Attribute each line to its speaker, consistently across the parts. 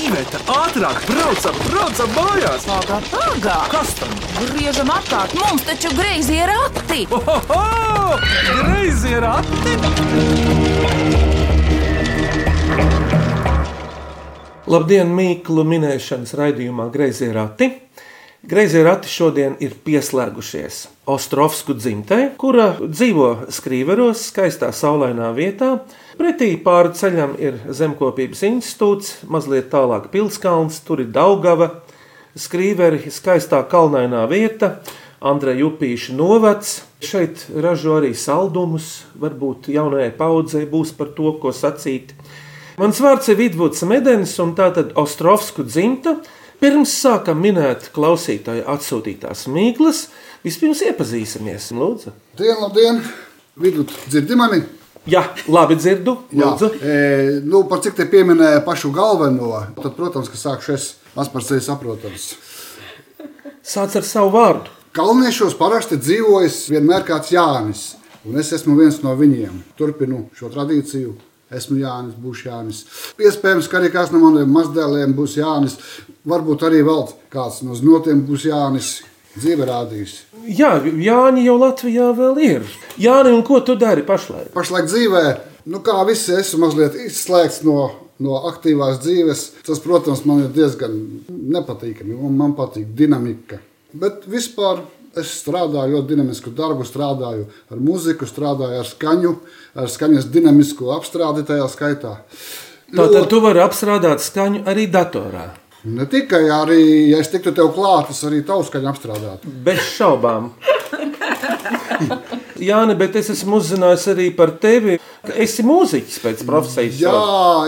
Speaker 1: Iveta, ātrāk, braucam, braucam mājās!
Speaker 2: Pagā, pagā!
Speaker 1: Kas tam?
Speaker 2: Griežam apkārt, mums taču greizi ir rati!
Speaker 1: Ohoho! Greizi ir ati!
Speaker 3: Labdien, Mīklu minēšanas raidījumā Greizie rati. Greizie rati šodien ir pieslēgušies Ostrovsku dzimtai, kura dzīvo Skrīveros, skaistā saulainā vietā. Pretī pāri ceļam ir Zemkopības institūts, mazliet tālāk Pilskalns, tur ir Daugava, Skrīveri, skaistā kalnainā vieta, Andreja Upīša novads. Šeit ražo arī saldumus, varbūt jaunajai paudzei būs par to, ko sacīt. Mans vārds ir Vidvuds Medens, un tātad Ostrovsku dzimta. Pirms sākam minēt klausītāju atsūtītās mīklas, vispirms iepazīsimies. Lūdzu.
Speaker 4: Dien, labdien! Vidut, dzirdi mani?
Speaker 3: Jā, labi dzirdu. Lūdzu.
Speaker 4: E, nu, par cik te pieminēja pašu galveno, tad, protams, ka sākšu es maz par sevi saprotams.
Speaker 3: Sāc ar savu vārdu.
Speaker 4: Kalniešos parasti dzīvojas vienmēr kāds Jānis, un es esmu viens no viņiem. Turpinu šo tradīciju. Esmu Jānis, būšu Jānis. Iespējams, ka arī kāds no maniem mazdēliem būs Jānis. Varbūt arī vēl kāds no znotiem būs Jānis. Dzīve rādīs.
Speaker 3: Jā, Jāni jau Latvijā vēl ir. Jāni, un ko tu dari pašlaik?
Speaker 4: Pašlaik dzīvē, nu kā visi, esmu mazliet izslēgts no, no aktīvās dzīves. Tas, protams, man ir diezgan nepatīkami. Man, man patīk dinamika. Bet vispār es strādāju ļoti dinamisku darbu, strādāju ar muziku, strādāju ar skaņu, ar skaņas dinamisku apstrādi tajā skaitā.
Speaker 3: Tātad tu vari apstrādāt skaņu arī datorā.
Speaker 4: Ne tikai arī, ja es tiktu tev klāt, es arī tavu skaņu apstrādātu.
Speaker 3: Bez šaubām. Jā, bet es esmu uzzinājis arī par tevi. ka Esi mūziķis pēc profesijas.
Speaker 4: Jā,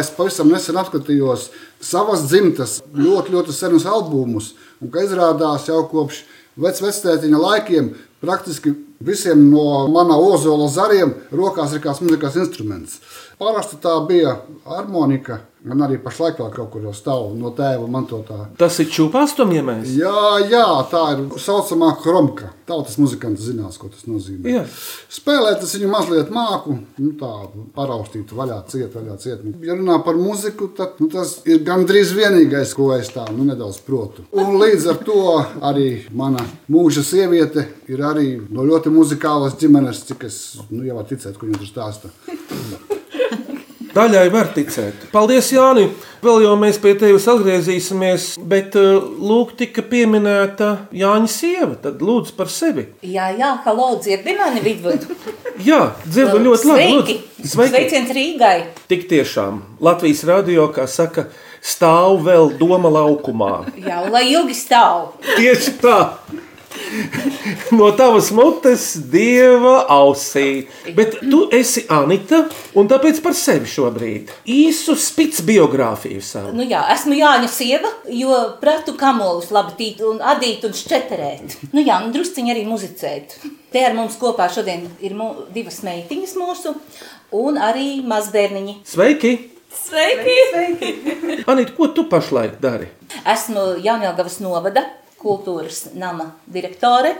Speaker 4: es pavisam nesen apskatījos savas dzimtas ļoti, ļoti senus albumus. Un kā izrādās jau kopš vecvectētiņa laikiem, praktiski visiem no mana ozola zariem rokās ir kāds mūzikas instruments. Parasti tā bija harmonika. Man arī pašlaik vēl kaut kur stāv no tēva mantotā.
Speaker 3: Tas ir čūpāstumjamais.
Speaker 4: Jā, jā, tā ir saucamā kromka. Tautas muzikants zinās, ko tas nozīmē.
Speaker 3: Jā.
Speaker 4: Spēlēt es viņu mazliet māku, nu, tā paraustīt, vaļā ciet, vaļā ciet. Ja runā par muziku, tad nu, tas ir gandrīz vienīgais, ko es tā nu, nedaudz protu. Un līdz ar to arī mana mūža sieviete ir arī no ļoti muzikālas ģimenes, cik es nu, jau varu ticēt, ko viņa tur stāsta.
Speaker 3: Daļai var ticēt. Paldies, Jāni! Vēl jau mēs pie tevis atgriezīsimies, bet uh, lūk, tika pieminēta Jāņa sieva. Tad lūdzu par sevi.
Speaker 5: Jā, jā, halo, dzirdi mani vidvud.
Speaker 3: Jā, dzirdu ļoti labi.
Speaker 5: Sveiki!
Speaker 3: lūdzu. Sveiki!
Speaker 5: Sveiciens Rīgai!
Speaker 3: Tik tiešām Latvijas radio, kā saka, stāv vēl doma laukumā.
Speaker 5: Jā, lai ilgi stāv.
Speaker 3: Tieši tā. No tavas mutes, dieva ausī. Bet tu esi Anita, un tāpēc par sevi šobrīd īsu spits biogrāfiju savu.
Speaker 5: Nu jā, esmu Jāņa sieva, jo pratu kamolus labi tīt un adīt un šķeterēt. Nu jā, un drusciņi arī muzicēt. Te ar mums kopā šodien ir mu, divas meitiņas mūsu un arī mazbērniņi.
Speaker 3: Sveiki!
Speaker 5: Sveiki!
Speaker 3: Anita, ko tu pašlaik dari?
Speaker 5: Esmu Jaunjelgavas novada kultūras nama direktore.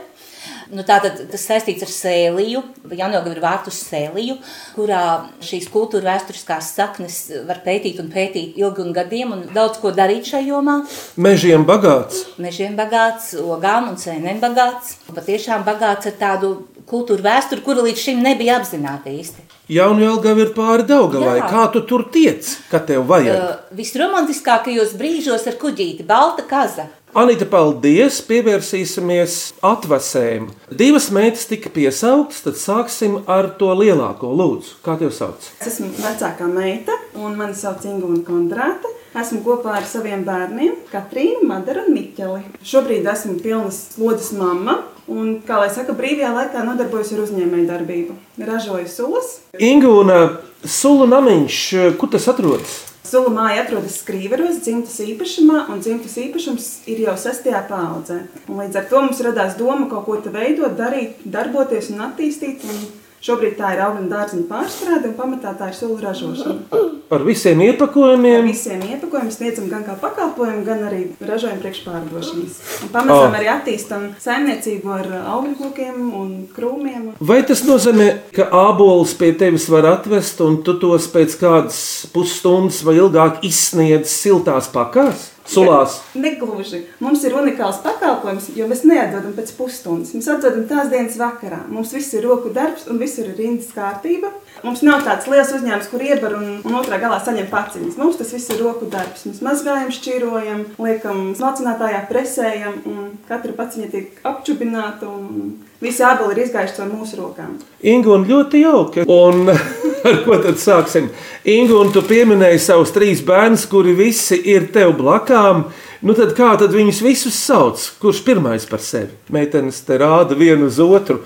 Speaker 5: Nu, tātad tas saistīts ar sēliju, ir vārtu sēliju, kurā šīs kultūra vēsturiskās saknes var pētīt un pētīt ilgi un gadiem un daudz ko darīt šajā jomā.
Speaker 3: Mežiem bagāts.
Speaker 5: Mežiem bagāts, ogām un sēnēm bagāts. Patiešām bagāts ar tādu kultūru vēsturi, kura līdz šim nebija apzināta īsti.
Speaker 3: Jaunjēlgava ir pāri Daugavai.
Speaker 5: Jā.
Speaker 3: Kā tu tur tiec, kad tev vajag?
Speaker 5: Uh, visromantiskākajos brīžos ar kuģīti, balta kaza.
Speaker 3: Anita, paldies! Pievērsīsimies atvasēm. Divas meitas tika piesauktas, tad sāksim ar to lielāko. Lūdzu, kā tev sauc?
Speaker 6: Es esmu vecākā meita, un mani sauc Inga un Kondrāta. Esmu kopā ar saviem bērniem, Katrīnu, Madaru un Miķeli. Šobrīd esmu pilnas slodzes mamma, un, kā lai saka, brīvajā laikā nodarbojos ar uzņēmēju darbību. Ražoju sulas.
Speaker 3: Inga un uh, Sulu namiņš, uh, kur tas atrodas?
Speaker 6: Sula māja atrodas Skrīveros, dzimtas īpašumā, un dzimtas īpašums ir jau sestajā paudzē. Un līdz ar to mums radās doma kaut ko veidot, darīt, darboties un attīstīt. Un Šobrīd tā ir augļu dārziņa pārstrāde un pamatā tā ir sulu ražošana.
Speaker 3: Ar visiem
Speaker 6: Ar
Speaker 3: iepakojumiem.
Speaker 6: visiem iepakojumiem sniedzam gan kā pakalpojumu, gan arī ražojam priekšpārdošanas. Un pamazām
Speaker 3: Ah.
Speaker 6: arī attīstam saimniecību ar augļu kokiem un krūmiem.
Speaker 3: Vai tas nozīmē, ka ābolus pie tevis var atvest un tu tos pēc kādas pusstundas vai ilgāk izsniedz siltās pakās, sulās?
Speaker 6: Negluži. Mums ir unikāls pakalpojums, jo mēs neatdodam pēc pusstundas. Mēs atdodam tās dienas vakarā. Mums viss ir roku darbs un viss ir rindas kārtība. Mums nav tāds liels uzņēmums, kur iebar un, un otrā galā saņem paciņas. Mums tas viss ir roku darbs. Mēs mazgājam, šķirojam, liekam smalcinātājā, presējam, un katra paciņa tiek apčubināta. un Visi āboli ir izgājuši caur mūsu rokām.
Speaker 3: Ingu un ļoti jauki. Un ar ko tad sāksim? Ingu, un tu pieminēji savus trīs bērnus, kuri visi ir tev blakām. Nu tad kā tad viņus visus sauc? Kurš pirmais par sevi? Meitenes te rāda vienu uz otru.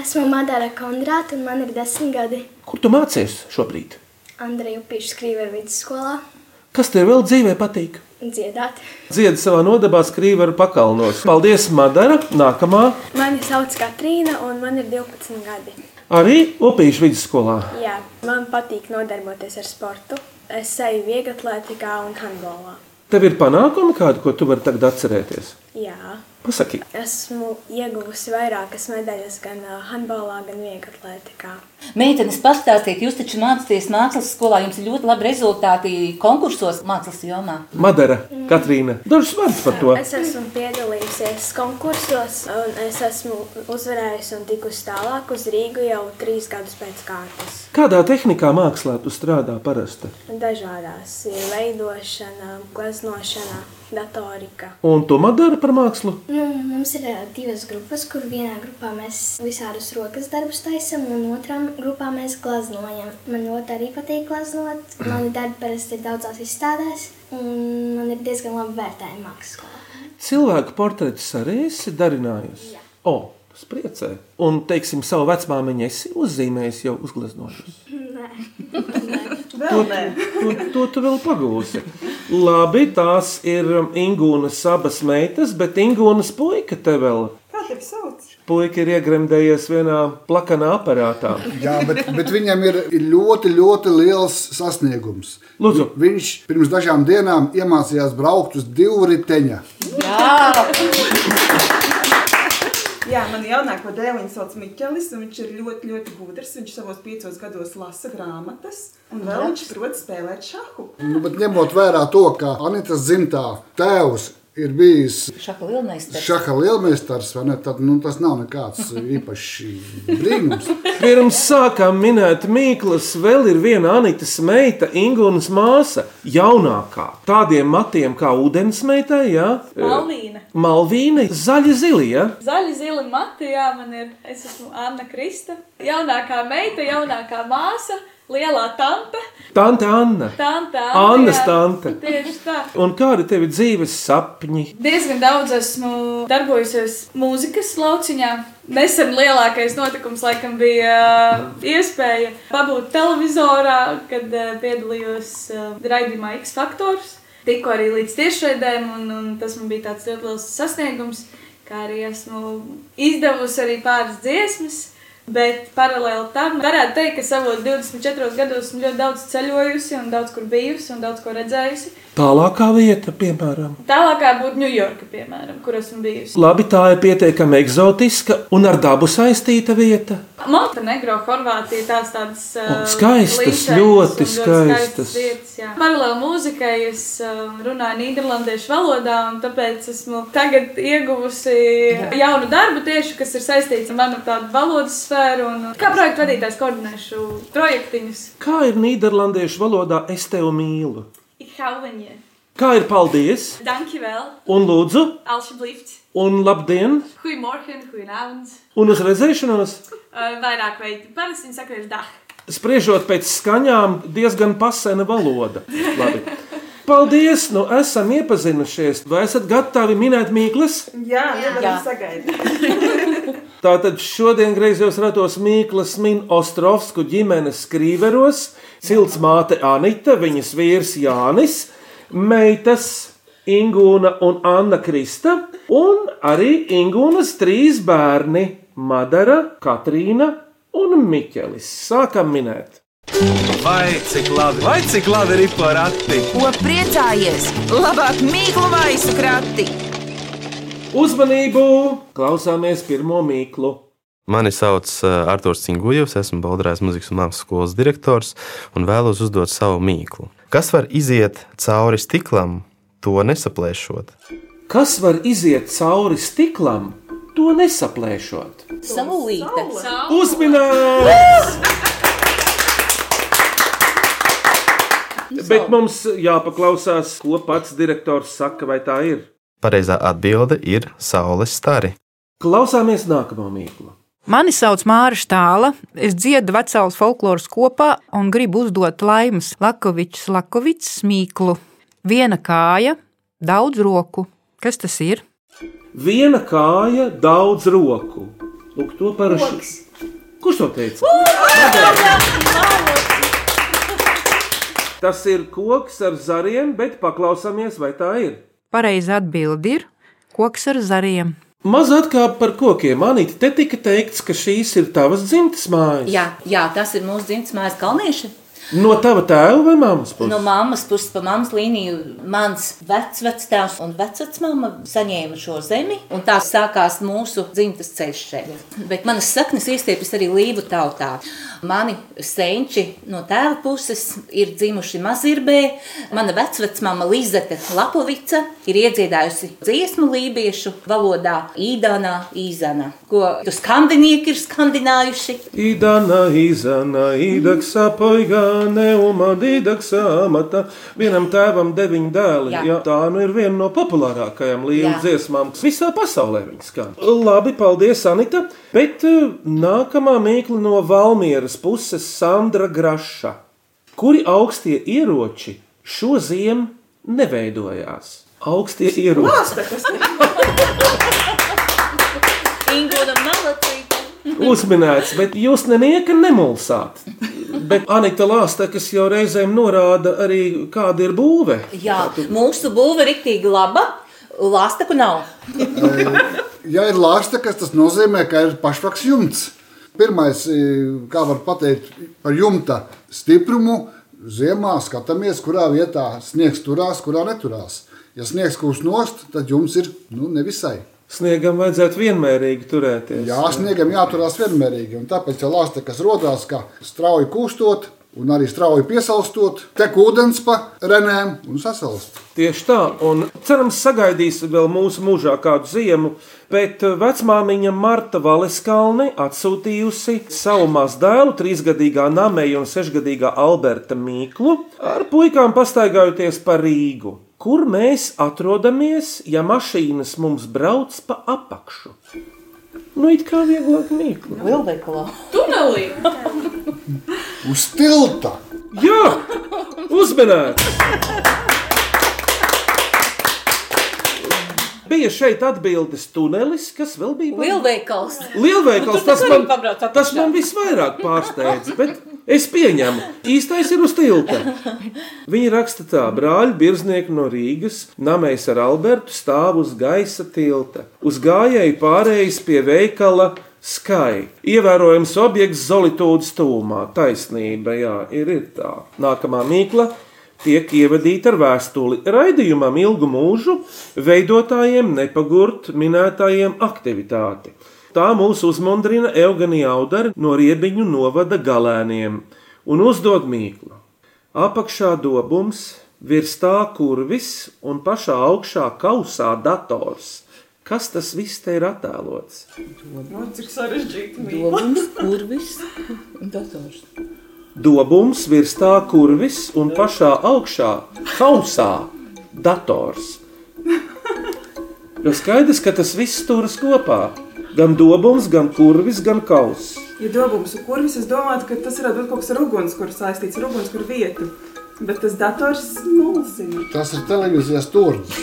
Speaker 7: Esmu Madara Kondrāta un man ir desmit gadi.
Speaker 3: Kur tu mācies šobrīd?
Speaker 7: Andreja Upīša Skrīveru vidusskolā
Speaker 3: Kas tev vēl dzīvē patīk?
Speaker 7: dziedāt.
Speaker 3: Dziedi savā nodabā skrīveru pakalnos. Paldies, Madara! Nākamā
Speaker 8: Mani sauc Katrīna, un man ir 12 gadi.
Speaker 3: arī Upīšu vidusskolā.
Speaker 8: Jā, man patīk nodarboties ar sportu. Es eju vieglatlētikā un handbolā.
Speaker 3: Tev ir panākumi kādi, ko tu vari tagad atcerēties?
Speaker 8: Jā,
Speaker 3: Pasaki,
Speaker 8: esmu ieguvusi vairākas medaļas gan handbolā, gan vieglatlētikā.
Speaker 5: Meitenes, pastāstiet, jūs taču mācāties mākslas skolā, jums ir ļoti labi rezultāti konkursos mākslas jomā.
Speaker 3: Madara, Katrīna, dažus vārdus par to.
Speaker 8: Es esmu piedalījusies konkursos, un es esmu uzvarējusi un tikusi tālāk uz Rīgu jau trīs gadus pēc kārtas.
Speaker 3: Kādā tehnikā mākslā tu strādā parasti?
Speaker 8: Dažādās veidošana, gleznošana, datorika.
Speaker 3: Un tu Madara par mākslu?
Speaker 7: Nu, mums ir ā, divas grupas, kur vienā grupā mēs visādus rokas darbus taisām, un otrā grupā mēs glaznojam. Man ļoti arī patīk glaznot. Mani darbi parasti ir daudzās izstādēs, un man ir diezgan labi vērtējumi mākslas skolā.
Speaker 3: Cilvēku portretus arī esi darinājusi? O, tas priecē. Un, teiksim, savu vecmāmiņu esi uzzīmējis jau uzgleznojusi.
Speaker 6: Vēl nē.
Speaker 3: To, to tu vēl pagūsi. Labi, tās ir Ingūnas abas meitas, bet Ingūnas puika te vēl.
Speaker 6: Kā tevi sauc?
Speaker 3: Puika ir iegremdējies vienā plakanā aparātā.
Speaker 4: Jā, bet, bet viņam ir ir ļoti, ļoti liels sasniegums.
Speaker 3: Lūdzu.
Speaker 4: Viņš pirms dažām dienām iemācījās braukt uz divu riteņa.
Speaker 6: Jā, man jaunāko dēliņu sauc Miķelis, un viņš ir ļoti, ļoti gudrs. Viņš savos piecos gados lasa grāmatas, un vēl viņš prot spēlēt šahu.
Speaker 4: Nu, bet ņemot vērā to, ka Anitas dzimtā tēvs ir bijis
Speaker 5: Šaka lielmeistars.
Speaker 4: šaha lielmeistars, ne, tad nu, tas nav nekāds īpašs brīnums.
Speaker 3: Pirms sākām minēt Mīklas, vēl ir viena Anitas meita, Ingūnas māsa, jaunākā. Tādiem matiem kā ūdensmeitai, jā.
Speaker 9: Malvīna.
Speaker 3: Malvīna, zaļa zili, jā.
Speaker 9: Zaļi zili mati, jā, man ir. Es esmu Anna Krista. Jaunākā meita, jaunākā māsa, lielā tante.
Speaker 3: Tante Anna.
Speaker 9: Tante Anna.
Speaker 3: Annas
Speaker 9: jā.
Speaker 3: tante.
Speaker 9: Tieši tā.
Speaker 3: Un kādi tevi dzīves sapņi?
Speaker 9: Diezgan daudz esmu darbojusies mūzikas lauciņā. Nesen lielākais notikums laikam bija uh, iespēja pabūt televizorā, kad uh, piedalījos uh, raidījumā X Factors. Tikko arī līdz tiešraidēm, un, un tas man bija tāds ļoti liels sasniegums, kā arī esmu izdevusi arī pāris dziesmas. Bet paralēli tam varētu teikt, ka savos 24 gados esmu ļoti daudz ceļojusi, un daudz kur bijusi un daudz ko redzējusi.
Speaker 3: Tālākā vieta, piemēram.
Speaker 9: Tālākā būtu Ņujorka, piemēram, kur esmu bijusi.
Speaker 3: Labi, tā ir pietiekami eksotiska un ar dabu saistīta vieta.
Speaker 9: Montenegro, Horvātija, tās tādas
Speaker 3: O, skaistas, ļoti skaistas.
Speaker 9: vietas. jā. Paralēli mūzikai es uh, runāju nīderlandiešu valodā, un tāpēc esmu tagad ieguvusi jaunu darbu tieši, kas ir saistīts ar manu tādu valodas sfēru. Un, kā projektu vadītājs koordinēšu projektiņus.
Speaker 3: Kā ir nīderlandiešu valodā es tevi mīlu?
Speaker 9: Je.
Speaker 3: Kā ir paldies,
Speaker 9: Dankjewel,
Speaker 3: un lūdzu,
Speaker 9: alsjeblieft.
Speaker 3: un labdien,
Speaker 9: Goedemorgen, goedenavond.
Speaker 3: un uz redzēšanos?
Speaker 9: Uh, vairāk veidi. Parasti viņi saka, ir dah.
Speaker 3: Spriežot pēc skaņām, diezgan pasena valoda. Labi. Paldies! Nu, esam iepazinušies. Vai esat gatavi minēt mīklas?
Speaker 6: Jā,
Speaker 5: Jā.
Speaker 6: sagaidīt.
Speaker 3: Tātad šodien griezos ratos Mīklas min Ostrovsku ģimenes skrīveros, cilts māte Anita, viņas vīrs Jānis, meitas Ingūna un Anna Krista, un arī Ingūnas trīs bērni - Madara, Katrīna un Miķelis. Sākam minēt!
Speaker 1: Vai cik labi, vai cik labi ir porakti?
Speaker 2: Ko priecājies? Labāk mīklu maisu krati!
Speaker 3: Uzmanību! Klausāmies pirmo mīklu!
Speaker 10: Mani sauc uh, Arthurs Cingujevs, esmu Baldarās muzikas un mākslas skolas direktors un vēlos uzdot savu mīklu. Kas var iziet cauri stiklam, to nesaplēšot?
Speaker 3: Kas var iziet cauri stiklam, to nesaplēšot?
Speaker 5: Saulīte.
Speaker 3: Uzminēts! Bet mums jāpaklausās, ko pats direktors saka, vai tā ir.
Speaker 10: Pareizā atbilde ir saules stari.
Speaker 3: Klausāmies nākamo mīklu.
Speaker 11: Mani sauc Māra Štāla. Es dziedu vecālas folkloras kopā un gribu uzdot laimas Lakovičs Lakovits mīklu. Viena kāja, daudz roku. Kas tas ir?
Speaker 3: Viena kāja, daudz roku. Lūk, to parasti. Kurš to teica? Tas ir koks ar zariem, bet paklausāmies, vai tā ir.
Speaker 11: Pareiza atbilde ir koks ar zariem.
Speaker 3: Maz atkāp par kokiem. Anita, te tika teikts, ka šīs ir tavas dzimtas mājas.
Speaker 5: Jā, jā, tas ir mūsu dzimtas mājas kalnieši.
Speaker 3: No tava tēva vai mammas puses?
Speaker 5: No mammas puses, pa mammas līniju, mans vecvectēvs un vecvecmāma saņēma šo zemi, un tā sākās mūsu dzimtas ceļš šeit. Bet manas saknes iestiepjas arī Lību tautā. Mani senči no tēva puses ir dzimuši Mazirbē. Mana vecvecmāma Lizete Lapovica ir iedziedājusi dziesmu lībiešu valodā Īdanā, Īzana, ko skandinieki ir skandinājuši.
Speaker 3: Idana, Izana, Idaksa, Poigā, Neuma, Didaksa, Amata. Vienam tēvam deviņi dēli.
Speaker 5: Jā.
Speaker 3: Jā. Tā nu ir viena no populārākajām līniju dziesmām, visā pasaulē viņa skan. Labi, paldies, Anita. Bet eh, nākamā mīkla no Valmieras puses - Sandra Graša. Kuri augstie ieroči šo ziemu neveidojās? Augstie ieroči. Uzminēts, bet jūs nenieka nemulsāt. Bet Anita Lāstekas jau reizēm norāda arī, kāda ir būve.
Speaker 5: Jā, mūsu būve ir rīktīgi laba. Lāstaku nav.
Speaker 4: Ja ir lāstekas, tas nozīmē, ka ir pašvaks jumts. Pirmais, e, kā var pateikt par jumta stiprumu, ziemā skatāmies, kurā vietā sniegs turās, kurā neturās. Ja sniegs kūst nost, tad jums ir nu, nevisai.
Speaker 3: Sniegam vajadzētu vienmērīgi turēties.
Speaker 4: Jā, sniegam jāturās vienmērīgi. Un tāpēc, ja lāstekas rodās, ka strauji kūstot un arī strauji piesaustot, tek ūdens pa renēm un sasalst.
Speaker 3: Tieši tā, un cerams, sagaidīs vēl mūsu mūžā kādu ziemu, bet vecmāmiņa Marta Valeskalne atsūtījusi savu mazdēlu, trīsgadīgā Nameja un sešgadīgā Alberta Mīklu, ar puikām pastaigājoties pa Rīgu. Kur mēs atrodamies, ja mašīnas mums brauc pa apakšu? Nu, it kā vieglāk mīklu.
Speaker 5: Lielveikalā.
Speaker 9: Tunelī!
Speaker 4: Uz tilta!
Speaker 3: Jā, uzmanīts! Bija šeit atbildes tunelis, kas vēl bija
Speaker 5: Lielveikals.
Speaker 3: Lielveikals, tas man, tas man visvairāk pārsteidz, bet es pieņemu, īstais ir uz tilta. Viņi raksta tā, brāļi birznieki no Rīgas, namējs ar Albertu stāv uz gaisa tilta. Uz gājēju pārējais pie veikala Sky. Ievērojams objekts Zolitūdas tūmā. Taisnība, jā, ir, ir tā. Nākamā mīkla tiek ievadīta ar vēstuli raidījumam ilgu mūžu, veidotājiem nepagurt minētājiem aktivitāti. Tā mūs uzmundrina Eugenija Audara no riebiņu novada galēniem un uzdod mīklu. Apakšā dobums, virs tā kurvis un pašā augšā kausā dators. Kas tas viss te ir attēlots?
Speaker 6: Nu, cik sarežģīti.
Speaker 5: Dobums, kurvis un dators.
Speaker 3: Dobums, virs tā kurvis un pašā augšā kausā dators. Jo skaidrs, ka tas viss turas kopā. Gan dobums, gan kurvis, gan kauss.
Speaker 6: Ja dobums un kurvis, es domāju, ka tas varētu būt kaut kas ar ugunskura saistīts ar ugunskura vietu. Bet tas dators mulsina.
Speaker 4: Tas ir televīzijas turns.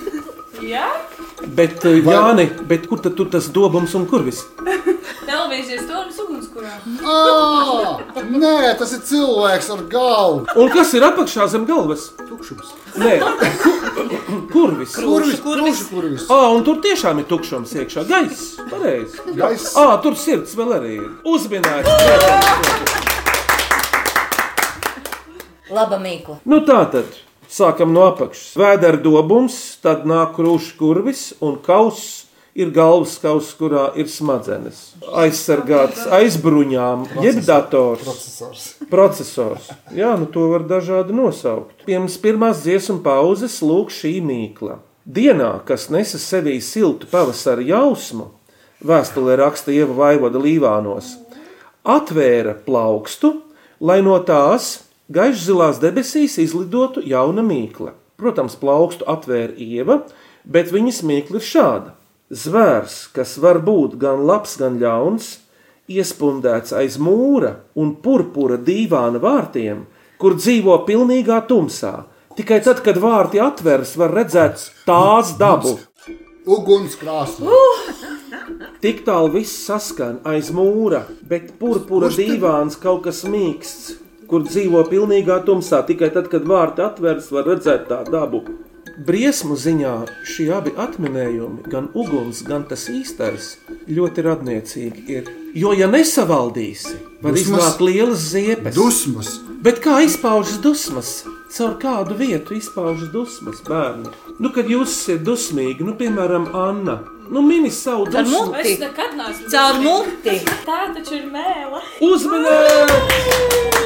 Speaker 9: Jā,
Speaker 3: Bet, eh, Jāni, bet kur tad tu tas dobums un kurvis?
Speaker 9: televīzijas stūris ugunskurā.
Speaker 4: Ā, Nē, tas ir cilvēks ar galvu.
Speaker 3: Un kas ir apakšā zem galvas?
Speaker 4: Tukšums.
Speaker 3: Nē, Ku- kurvis.
Speaker 4: Kurvis, kurvis, kurvis.
Speaker 3: Ā, un tur tiešām ir tukšums iekšā. Gaiss, pareizi.
Speaker 4: Gaiss.
Speaker 3: Ā, tur sirds vēl arī ir. Uzminēts.
Speaker 5: Laba mīkla.
Speaker 3: Nu tā tad. Sākam no apakšas. Vēdera dobums, tad nāk krūšs kurvis un kauss ir galvas kauss, kurā ir smadzenes. Aizsargāts aizbruņām, jeb dators.
Speaker 4: Procesors.
Speaker 3: Procesors. Jā, nu to var dažādi nosaukt. Pirms pirmās dziesmu pauzes lūk šī mīkla. Dienā, kas nesa sevī siltu pavasara jausmu, vēstulē raksta Ieva Vaivoda Līvānos, atvēra plaukstu, lai no tās gaišzilās debesīs izlidotu jauna mīkla. Protams, plaukstu atvēra Ieva, bet viņas mīkla ir šāda. Zvērs, kas var būt gan labs, gan ļauns, iespundēts aiz mūra un purpura dīvāna vārtiem, kur dzīvo pilnīgā tumsā. Tikai tad, kad vārti atveras, var redzēt tās dabu.
Speaker 4: Ugunskrāsni.
Speaker 3: Tik tālu viss saskan aiz mūra, bet purpura dīvāns kaut kas mīksts, kur dzīvo pilnīgā tumsā. Tikai tad, kad vārti atveras, var redzēt tā dabu. Briesmu ziņā šie abi atminējumi, gan uguns, gan tas īstais, ļoti radniecīgi ir. Jo, ja nesavaldīsi, var
Speaker 4: Dusmas.
Speaker 3: iznākt lielas ziepes.
Speaker 4: Dusmas.
Speaker 3: Bet kā izpaužas dusmas? Caur kādu vietu izpaužas dusmas bērni? Nu, kad jūs esat dusmīgi, nu, piemēram, Anna, nu, mini savu
Speaker 5: Ar
Speaker 3: dusmu.
Speaker 5: muti.
Speaker 9: Es nekad neesmu.
Speaker 5: Caur muti.
Speaker 9: Tā taču ir mēlē.
Speaker 3: Uzmanīgi!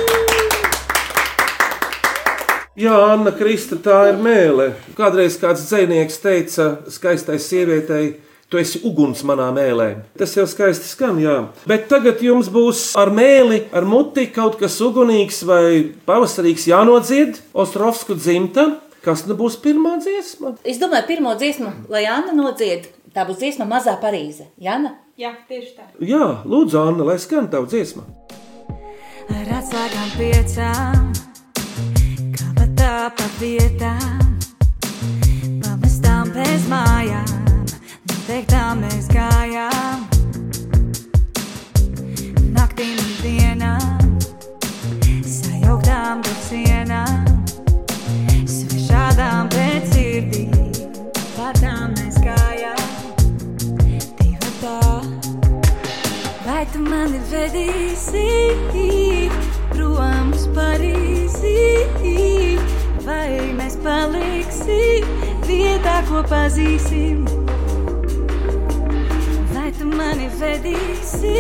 Speaker 3: Jā, Anna Krista, tā ir mēlē. Kādreiz kāds dzinieks teica, skaistai sievietei, tu esi uguns manā mēlē. Tas jau skaisti skan, jā. Bet tagad jums būs ar mēli, ar muti kaut kas ugunīgs vai pavasarīgs jānodzied Ostrovsku dzimta. Kas nu būs pirmā dziesma?
Speaker 5: Es domāju, pirmo dziesmu, lai Anna nodzied, tā būs dziesma Mazā Parīze. Jana?
Speaker 9: Jā, tieši tā.
Speaker 3: Jā, lūdzu, Anna, lai skan tavu dziesmu.
Speaker 12: Ar atslēgām piecām, pa vietām, pamestām bez mājām, noteiktām mēs gājām. Naktīm un dienām, sajauktām bez sienām, svešādām pēc sirdīm, pārtām mēs gājām. Divi tā. Vai tu mani vedīsi prom uz Parīzi, vai mēs paliksim vietā, ko pazīsim? Vai tu mani vedīsi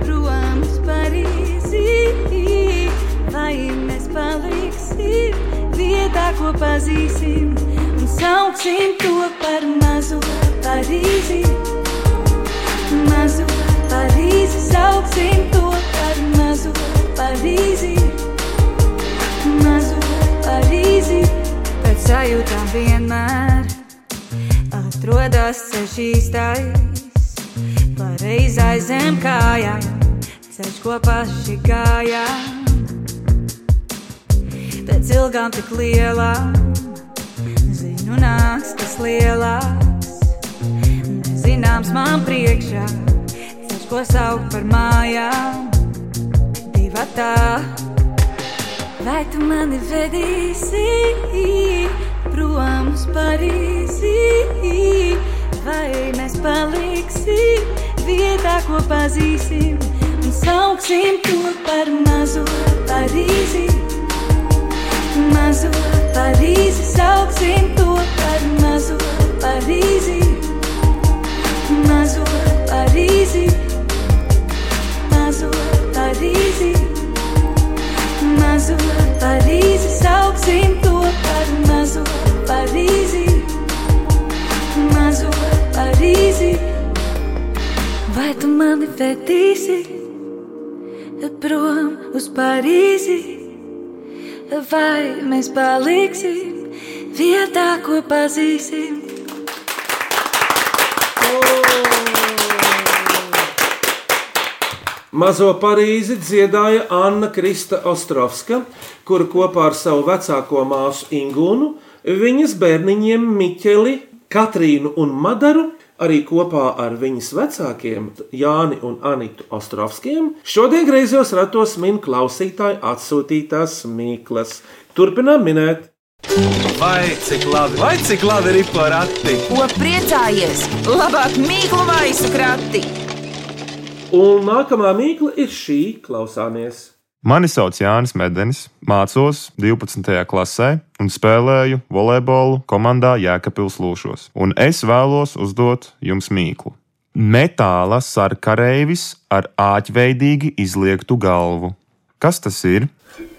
Speaker 12: prom uz Parīzi, vai mēs paliksim vietā, ko pazīsim? Un sauksim to par mazu Parīzi. Mazu Parīzi sauksim to par mazu Parīzi. Parīzi. Pēc sajūtām vienmēr atrodas ceļš īstais. Pareizai zem kājām, ceļš ko paši gājām. Pēc ilgām tik lielām, zinu nāks kas lielāks. Nezināms man priekšā, ceļš ko saukt par mājām. Divi tā, vai tu mani vedīsi prom uz Parīzi, vai mēs paliksim vietā, ko pazīsim, un sauksim to par mazu Parīzi. Vedīsi prom uz Parīzi? Vai mēs paliksim vietā, ko pazīsim?
Speaker 3: Mazo Parīzi dziedāja Anna Krista Ostrovska, kura kopā ar savu vecāko māsu Ingūnu, viņas bērniņiem Miķeli, Katrīnu un Madaru, arī kopā ar viņas vecākiem Jāni un Anitu Ostrovskiem, šodien griezos ratos min klausītāju atsūtītās mīklas. Turpinām minēt!
Speaker 1: Vai cik labi, vai cik labi ir porakti?
Speaker 2: Ko priecājies? Labāk mīklu maisu krati!
Speaker 3: Un nākamā mīkla ir šī, klausāmies.
Speaker 13: Mani sauc Jānis Medenis, mācos 12. klasē un spēlēju volejbolu komandā Jēkabils Lūšos. Un es vēlos uzdot jums mīklu. Metāla sarkareivis ar āķveidīgi izliektu galvu. Kas tas ir?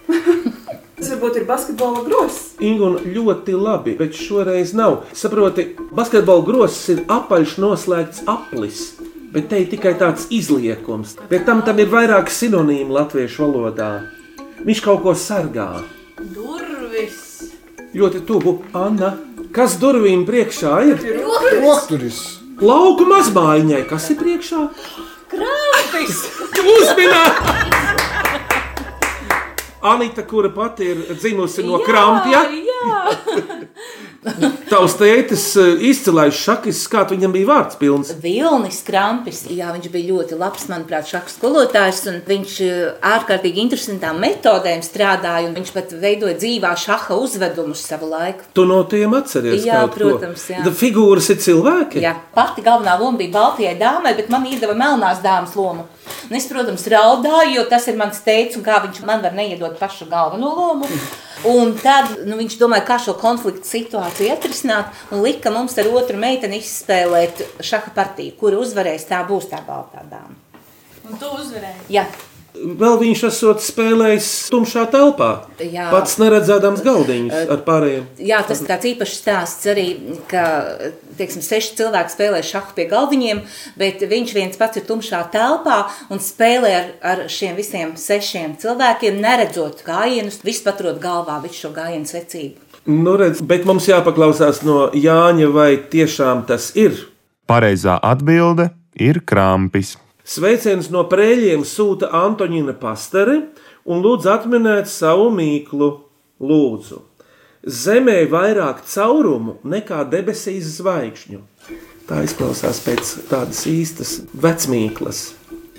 Speaker 6: Tas varbūt ir basketbola grozs.
Speaker 3: Ingūna ļoti labi, bet šoreiz nav. Saproti, basketbola grozs ir apaļš noslēgts aplis. Bet te ir tikai tāds izliekums. Bet tam, tam ir vairāk sinonīmu latviešu valodā. Viņš kaut ko sargā.
Speaker 9: Durvis.
Speaker 3: Ļoti tuvu Anna. Kas durvīm priekšā ir?
Speaker 4: Rokturis.
Speaker 3: Lauku mazmaiņai, kas ir priekšā?
Speaker 9: Krampis.
Speaker 3: Uzminēt! Anita, kura pati ir dzimusi no krampja,
Speaker 9: Jā,
Speaker 3: tavs tētis eh, izcilais šakis, kā viņam bija vārds pilns.
Speaker 5: Vilnis Krampis, jā, viņš bija ļoti labs, manuprāt, šāds skolotājs, un viņš eh, ārkārtīgi interesantām metodēm strādāja, un viņš pat veidoja dzīvā šaha uzvedumus savu laiku.
Speaker 3: Tu no tiem atceries?
Speaker 5: Jā,
Speaker 3: kaut
Speaker 5: protams,
Speaker 3: ko?
Speaker 5: jā.
Speaker 3: Da Figūras ir cilvēki.
Speaker 5: Jā, pati galvenā loma bija Baltijai dāmai, bet man iedeva melnās dāmas lomu. Un es, protams, raudāju, jo tas ir mans teiks, un kā viņš man var neiedot pašu galveno lomu. Un tad nu, viņš domāja, kā šo konfliktu situāciju atrisināt, un lika mums ar otru meiteni izspēlēt šaha partiju, kura uzvarēs, tā būs tā baltā dāma.
Speaker 9: un tu uzvarēji.
Speaker 5: Jā,
Speaker 3: Vēl viņš esot spēlējis tumšā telpā.
Speaker 5: Jā.
Speaker 3: Pats neredzēdams galdiņus ar pārējiem.
Speaker 5: Jā, tas ir tāds īpašs stāsts arī, ka teiksim, seši cilvēki spēlē šahu pie galdiņiem, bet viņš viens pats ir tumšā telpā un spēlē ar, ar šiem visiem sešiem cilvēkiem, neredzot gājienus, visu paturot galvā, visu šo gājienu secību.
Speaker 3: Nu, redz, bet mums jāpaklausās no Jāņa, vai tiešām tas ir.
Speaker 13: Pareizā atbilde ir krampis.
Speaker 3: Sveicienus no prēļiem sūta Antonīna Pastere un lūdz atminēt savu mīklu. Lūdzu, Zemē ir vairāk caurumu nekā debesīs zvaigžņu. Tā izklausās pēc tādas īstas vecmīklas.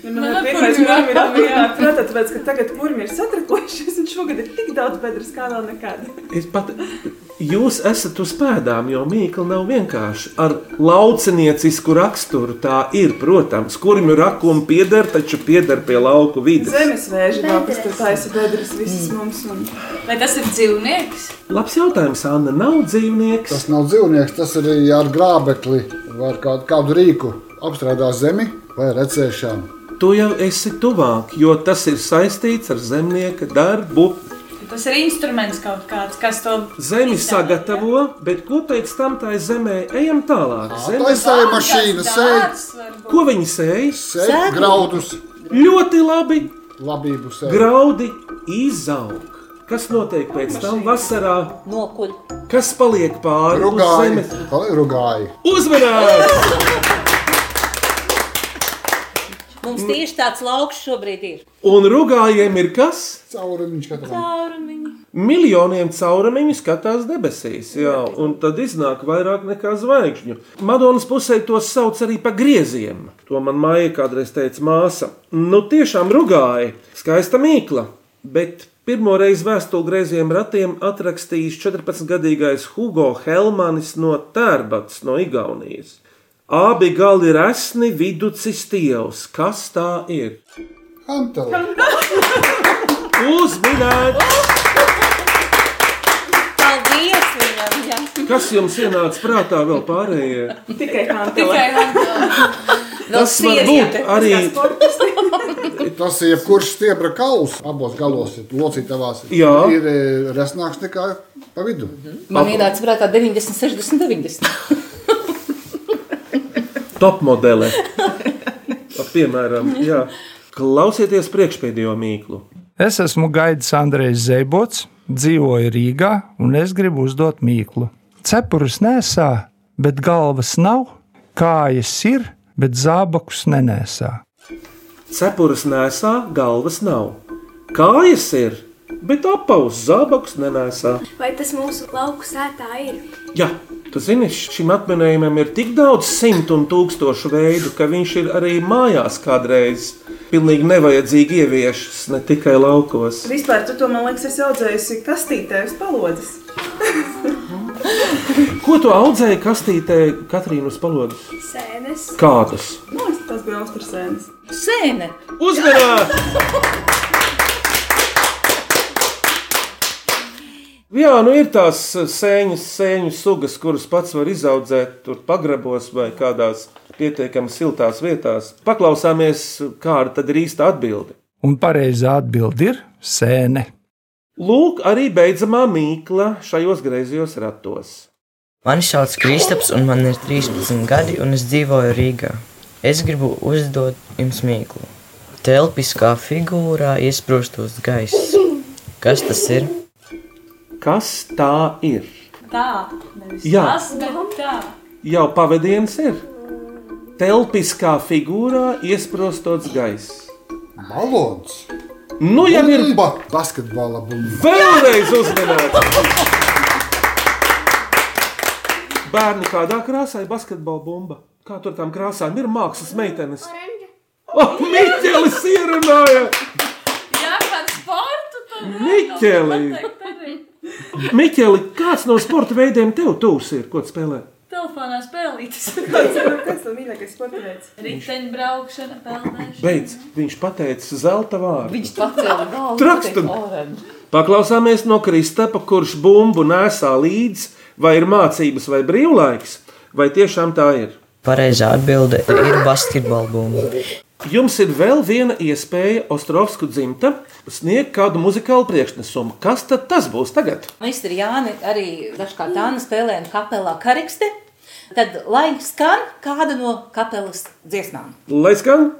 Speaker 6: Man
Speaker 9: Man
Speaker 6: ir
Speaker 9: ar
Speaker 6: pirmais
Speaker 9: kurmiem ir
Speaker 6: jā, protams, tāpēc, ka tagad kurmi ir satrakojušies, un šogad ir tik daudz bedres kā vēl nekad.
Speaker 3: Es pat, jūs esat uz pēdām, jo mīkla nav vienkārši ar lauciniecisku raksturu. Tā ir, protams, kurmi rakumi pieder, taču pieder pie lauku vidas.
Speaker 6: Zemes vēži vēl, kas tur taisa bedres visas mums. Un...
Speaker 9: Vai tas ir dzīvnieks?
Speaker 3: Labs jautājums, Anna. Nav dzīvnieks.
Speaker 4: Tas nav dzīvnieks, tas ir arī ar grābekli vai ar kādu, kādu rīku apstrādā zemi vai redzēšanu.
Speaker 3: Tu jau esi tuvāk, jo tas ir saistīts ar zemnieka darbu.
Speaker 9: Tas ir instruments kaut kāds, kas to
Speaker 3: Zemi sagatavo, bet ko pēc tam tā zemē ejam tālāk?
Speaker 4: Tā ir mašīna,
Speaker 9: varbūt.
Speaker 3: Ko viņi sēž?
Speaker 4: sēja graudus,
Speaker 3: Ļoti labi.
Speaker 4: labību sēja.
Speaker 3: Graudi izaug. Kas notiek pēc tam vasarā?
Speaker 5: Nokuļ.
Speaker 3: Kas paliek pāri uz
Speaker 4: Rugāji? Paliek rugāji.
Speaker 3: Uzmanīgi!
Speaker 5: Mums tieši tāds lauks šobrīd ir.
Speaker 3: Un rugājiem ir kas?
Speaker 4: Caurumiņš katram.
Speaker 5: Caurumiņi.
Speaker 3: Miljoniem caurumiņu skatās debesīs, jā, un tad iznāk vairāk nekā zvaigžņu. Madonas pusē tos sauc arī par grieziem. To man māja kādreiz teica māsa. Nu, tiešām rugāja, skaista mīkla, bet pirmo reizi vēstuli grieziem ratiem atrakstījis 14-gadīgais Hugo Helmanis no Tērbats no Igaunijas. Abi gali ir esni, viducis tievs. Kas tā ir?
Speaker 4: Hantela.
Speaker 3: Uzminēt!
Speaker 5: Paldies viņam! Jā.
Speaker 3: Kas jums ienāca prātā vēl pārējie?
Speaker 6: Tikai. Hantela.
Speaker 3: Tas var būt arī
Speaker 4: Tas ir jebkurš stiebra kauls. Abos galos ir locītavās.
Speaker 3: Jā.
Speaker 4: Ir eh, resnāks nekā pa vidu.
Speaker 5: Man ienāca prātā 90, 60, 90.
Speaker 3: Top modele. Piemēram, jā. klausieties priekšpēdējo mīklu.
Speaker 14: Es esmu Gaidis Andrejs Zēbots, dzīvoju Rīgā un es gribu uzdot mīklu. Cepures nesā, bet galvas nav, kājas ir, bet zābakus nenēsā.
Speaker 3: Cepures nesā, galvas nav. Kājas ir, bet apaus zābakus nenēsā.
Speaker 8: Vai tas mūsu lauku sētā ir?
Speaker 3: Jā, tu zini, šim atminējumam ir tik daudz simtu un tūkstošu veidu, ka viņš ir arī mājās kādreiz pilnīgi nevajadzīgi ieviešas, ne tikai laukos.
Speaker 6: Vispār tu to, man liekas, esi audzējusi kastītē uz palodzes.
Speaker 3: Ko tu audzēji kastītē, Katrīna, uz palodas?
Speaker 8: Sēnes.
Speaker 3: Kādas?
Speaker 6: Nu, es tas bija austrasēnes.
Speaker 5: Sēne.
Speaker 3: Uzmanīgi! Jā, nu ir tās sēņas, sēņu sugas, kuras pats var izaudzēt tur pagrabos vai kādās pietiekami siltās vietās. Paklausāmies, kāda tad ir īsta atbilde.
Speaker 14: Un pareizā atbilde ir sēne.
Speaker 3: Lūk, arī beidzamā mīkla šajos griezījos ratos.
Speaker 15: Mani sauc Kristaps, un man ir 13 gadi, un es dzīvoju Rīgā. Es gribu uzdot jums mīklu. Telpiskā figūrā iesprūstos gaiss. Kas tas ir?
Speaker 3: Kas tā ir?
Speaker 9: Tā, nevis
Speaker 3: Jā.
Speaker 9: tas, bet tā.
Speaker 3: Jau pavadiens ir. Telpiskā figūrā iesprostots gaiss.
Speaker 4: Balons.
Speaker 3: Nu, jau ir
Speaker 4: Bumba. Basketbola bumba.
Speaker 3: vēlreiz uzmanīts. Bērni kādā krāsā ir basketbola bumba? Kā tur tām krāsām ir mākslas meitenes? Oh, Miķelis ierunāja!
Speaker 9: Jā, par sportu tad
Speaker 3: Miķeli! Miķeli, kāds no sporta veidiem tev tūs ir? Ko tu spēlē?
Speaker 9: Telefonā spēlītas.
Speaker 6: Kāds tev mīļākais sporta veids?
Speaker 9: Riteņbraukšana, peldēšana.
Speaker 3: Beidz, viņš pateica zelta vārdu.
Speaker 5: Viņš pacēla galvu.
Speaker 3: Trakstam. Paklausāmies no Kristapa, kurš bumbu nesā līdzi, vai ir mācības vai brīvlaiks, vai tiešām tā ir.
Speaker 15: Pareizā atbilde ir basketbola bumba.
Speaker 3: Jums ir vēl viena iespēja Ostrovsku dzimta sniegt kādu muzikālu priekšnesumu. Kas tad tas būs tagad?
Speaker 5: Mistri Jāni arī dažkārt Anna spēlē kapelā kariksti. Tad lai skan kāda no kapelas dziesmām.
Speaker 3: Lai skan!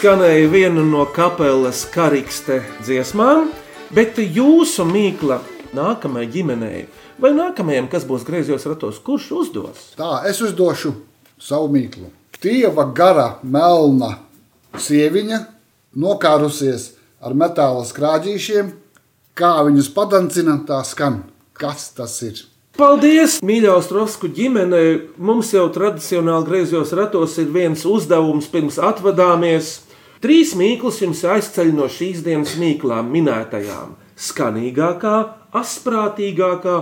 Speaker 3: Skanēja viena no kapelas karikste dziesmām, bet jūsu mīkla nākamajai ģimenei vai nākamajam, kas būs griezos ratos, kurš uzdos?
Speaker 4: Tā, es uzdošu savu mīklu. Tieva gara, melna sieviņa, nokārusies ar metāla skrāģīšiem, kā viņus padancina, tā skan. Kas tas ir?
Speaker 3: Paldies, mīļā Ostrovsku ģimene! Mums jau tradicionāli griezos ratos ir viens uzdevums pirms atvadāmies. Trīs mīklas jums aizceļ no šīs dienas mīklām minētajām - skanīgākā, asprātīgākā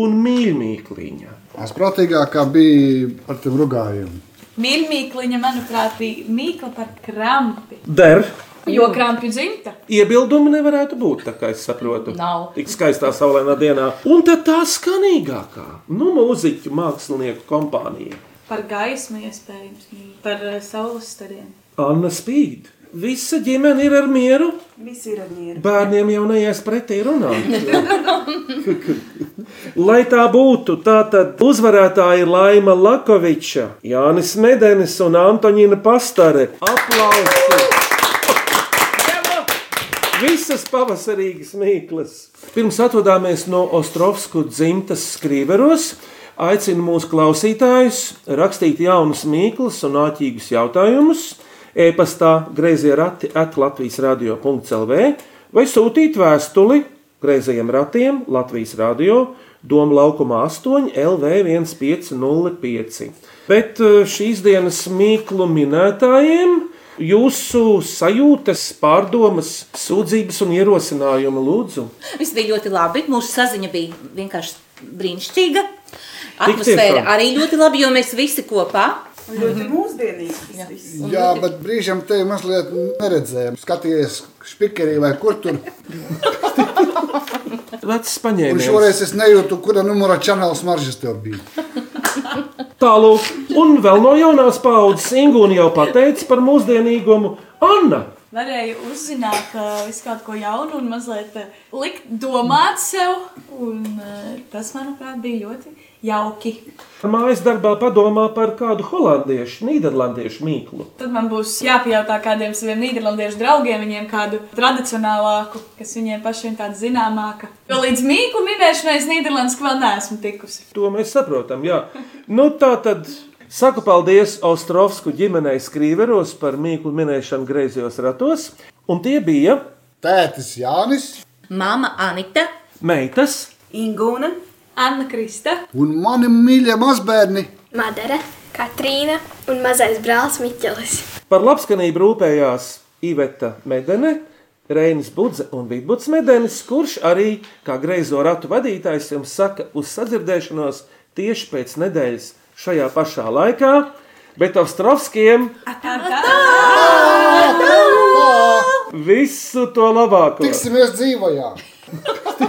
Speaker 3: un mīļākā.
Speaker 4: Asprātīgākā bija par tiem rugājiem.
Speaker 9: Mīļmīkliņa, manuprāt, bija mīkla par krampi.
Speaker 3: Der!
Speaker 9: Jo krampju dzimta.
Speaker 3: Iebildumi nevarētu būt, tā kā es saprotu.
Speaker 9: Nav.
Speaker 3: Tik skaistā saulainā dienā. Un tad tā skanīgākā, nu, mūziķu mākslinieku kompānija.
Speaker 9: Par gaismu iespējams, par eh, saules stariem.
Speaker 3: Anna Spīd. Visa ģimene ir ar mieru.
Speaker 6: Visi ir ar mieru.
Speaker 3: Bērniem jau neies pretī runāt. Lai tā būtu, tā tad uzvarētāji ir Laima Lakoviča, Jānis Medenis un Antoņina Pastare. Aplausi! Visas pavasarīgas mīklas. Pirms atvadāmies no Ostrovsku dzimtas skrīveros, aicinu mūsu klausītājus rakstīt jaunus mīklas un āķīgus jautājumus e-pastā grazījā rati at Latvijas radio.clv vai sūtīt vēstuli grazējiem ratiem Latvijas radio Doma laukumā 8 LV 1505. Bet eh, šīs dienas mīklu minētājiem jūsu sajūtas, pārdomas, sūdzības un ierosinājumi lūdzu.
Speaker 5: Viss bija ļoti labi. Mūsu saziņa bija vienkārši brīnišķīga. Atmosfēra arī ļoti labi, jo mēs visi kopā
Speaker 6: Un ļoti mūsdienīgi. tas viss.
Speaker 4: Jā, bet brīžam te mazliet neredzējām. Skatījies, spikerī vai kur tur.
Speaker 3: Vecs
Speaker 4: Un
Speaker 3: paņēmiens.
Speaker 4: šoreiz es nejūtu, kura numura čanels maržas tev bija.
Speaker 3: Tālāk, un vēl no jaunās paudzes Ingūna jau pateica par mūsdienīgumu Anna.
Speaker 9: Varēju uzzināt uh, kaut ko jaunu un mazliet uh, likt domāt sev. Un, uh, tas, manuprāt, bija ļoti jauki.
Speaker 3: Mājas darbā padomā par kādu holandiešu, nīderlandiešu mīklu.
Speaker 9: Tad man būs jāpajautā kādiem saviem nīderlandiešu draugiem, viņiem kādu tradicionālāku, kas viņiem pašiem tāda zināmāka. Jo līdz mīklu minēšanai es Nīderlandes vēl neesmu tikusi.
Speaker 3: To mēs saprotam. Jā. Nu, tā tad saku paldies Ostrovsku ģimenei Skrīveros par mīklu minēšanu greizajos ratos. Un tie bija
Speaker 4: tētis Jānis,
Speaker 5: Mama Anita,
Speaker 3: meitas,
Speaker 6: Ingūna,
Speaker 9: Anna Krista
Speaker 4: un mani mīļie mazbērni.
Speaker 7: Madara, Katrīna un mazais brālis Miķelis.
Speaker 3: Par labskanību rūpējās Iveta Medene, Reinis Budze un Vidbuds Medenis, kurš arī kā greizo ratu vadītājs jums saka uz sadzirdēšanos tieši pēc nedēļas šajā pašā laikā, bet Ostrovskiem visu to labāko!
Speaker 4: Tiksimies dzīvojā!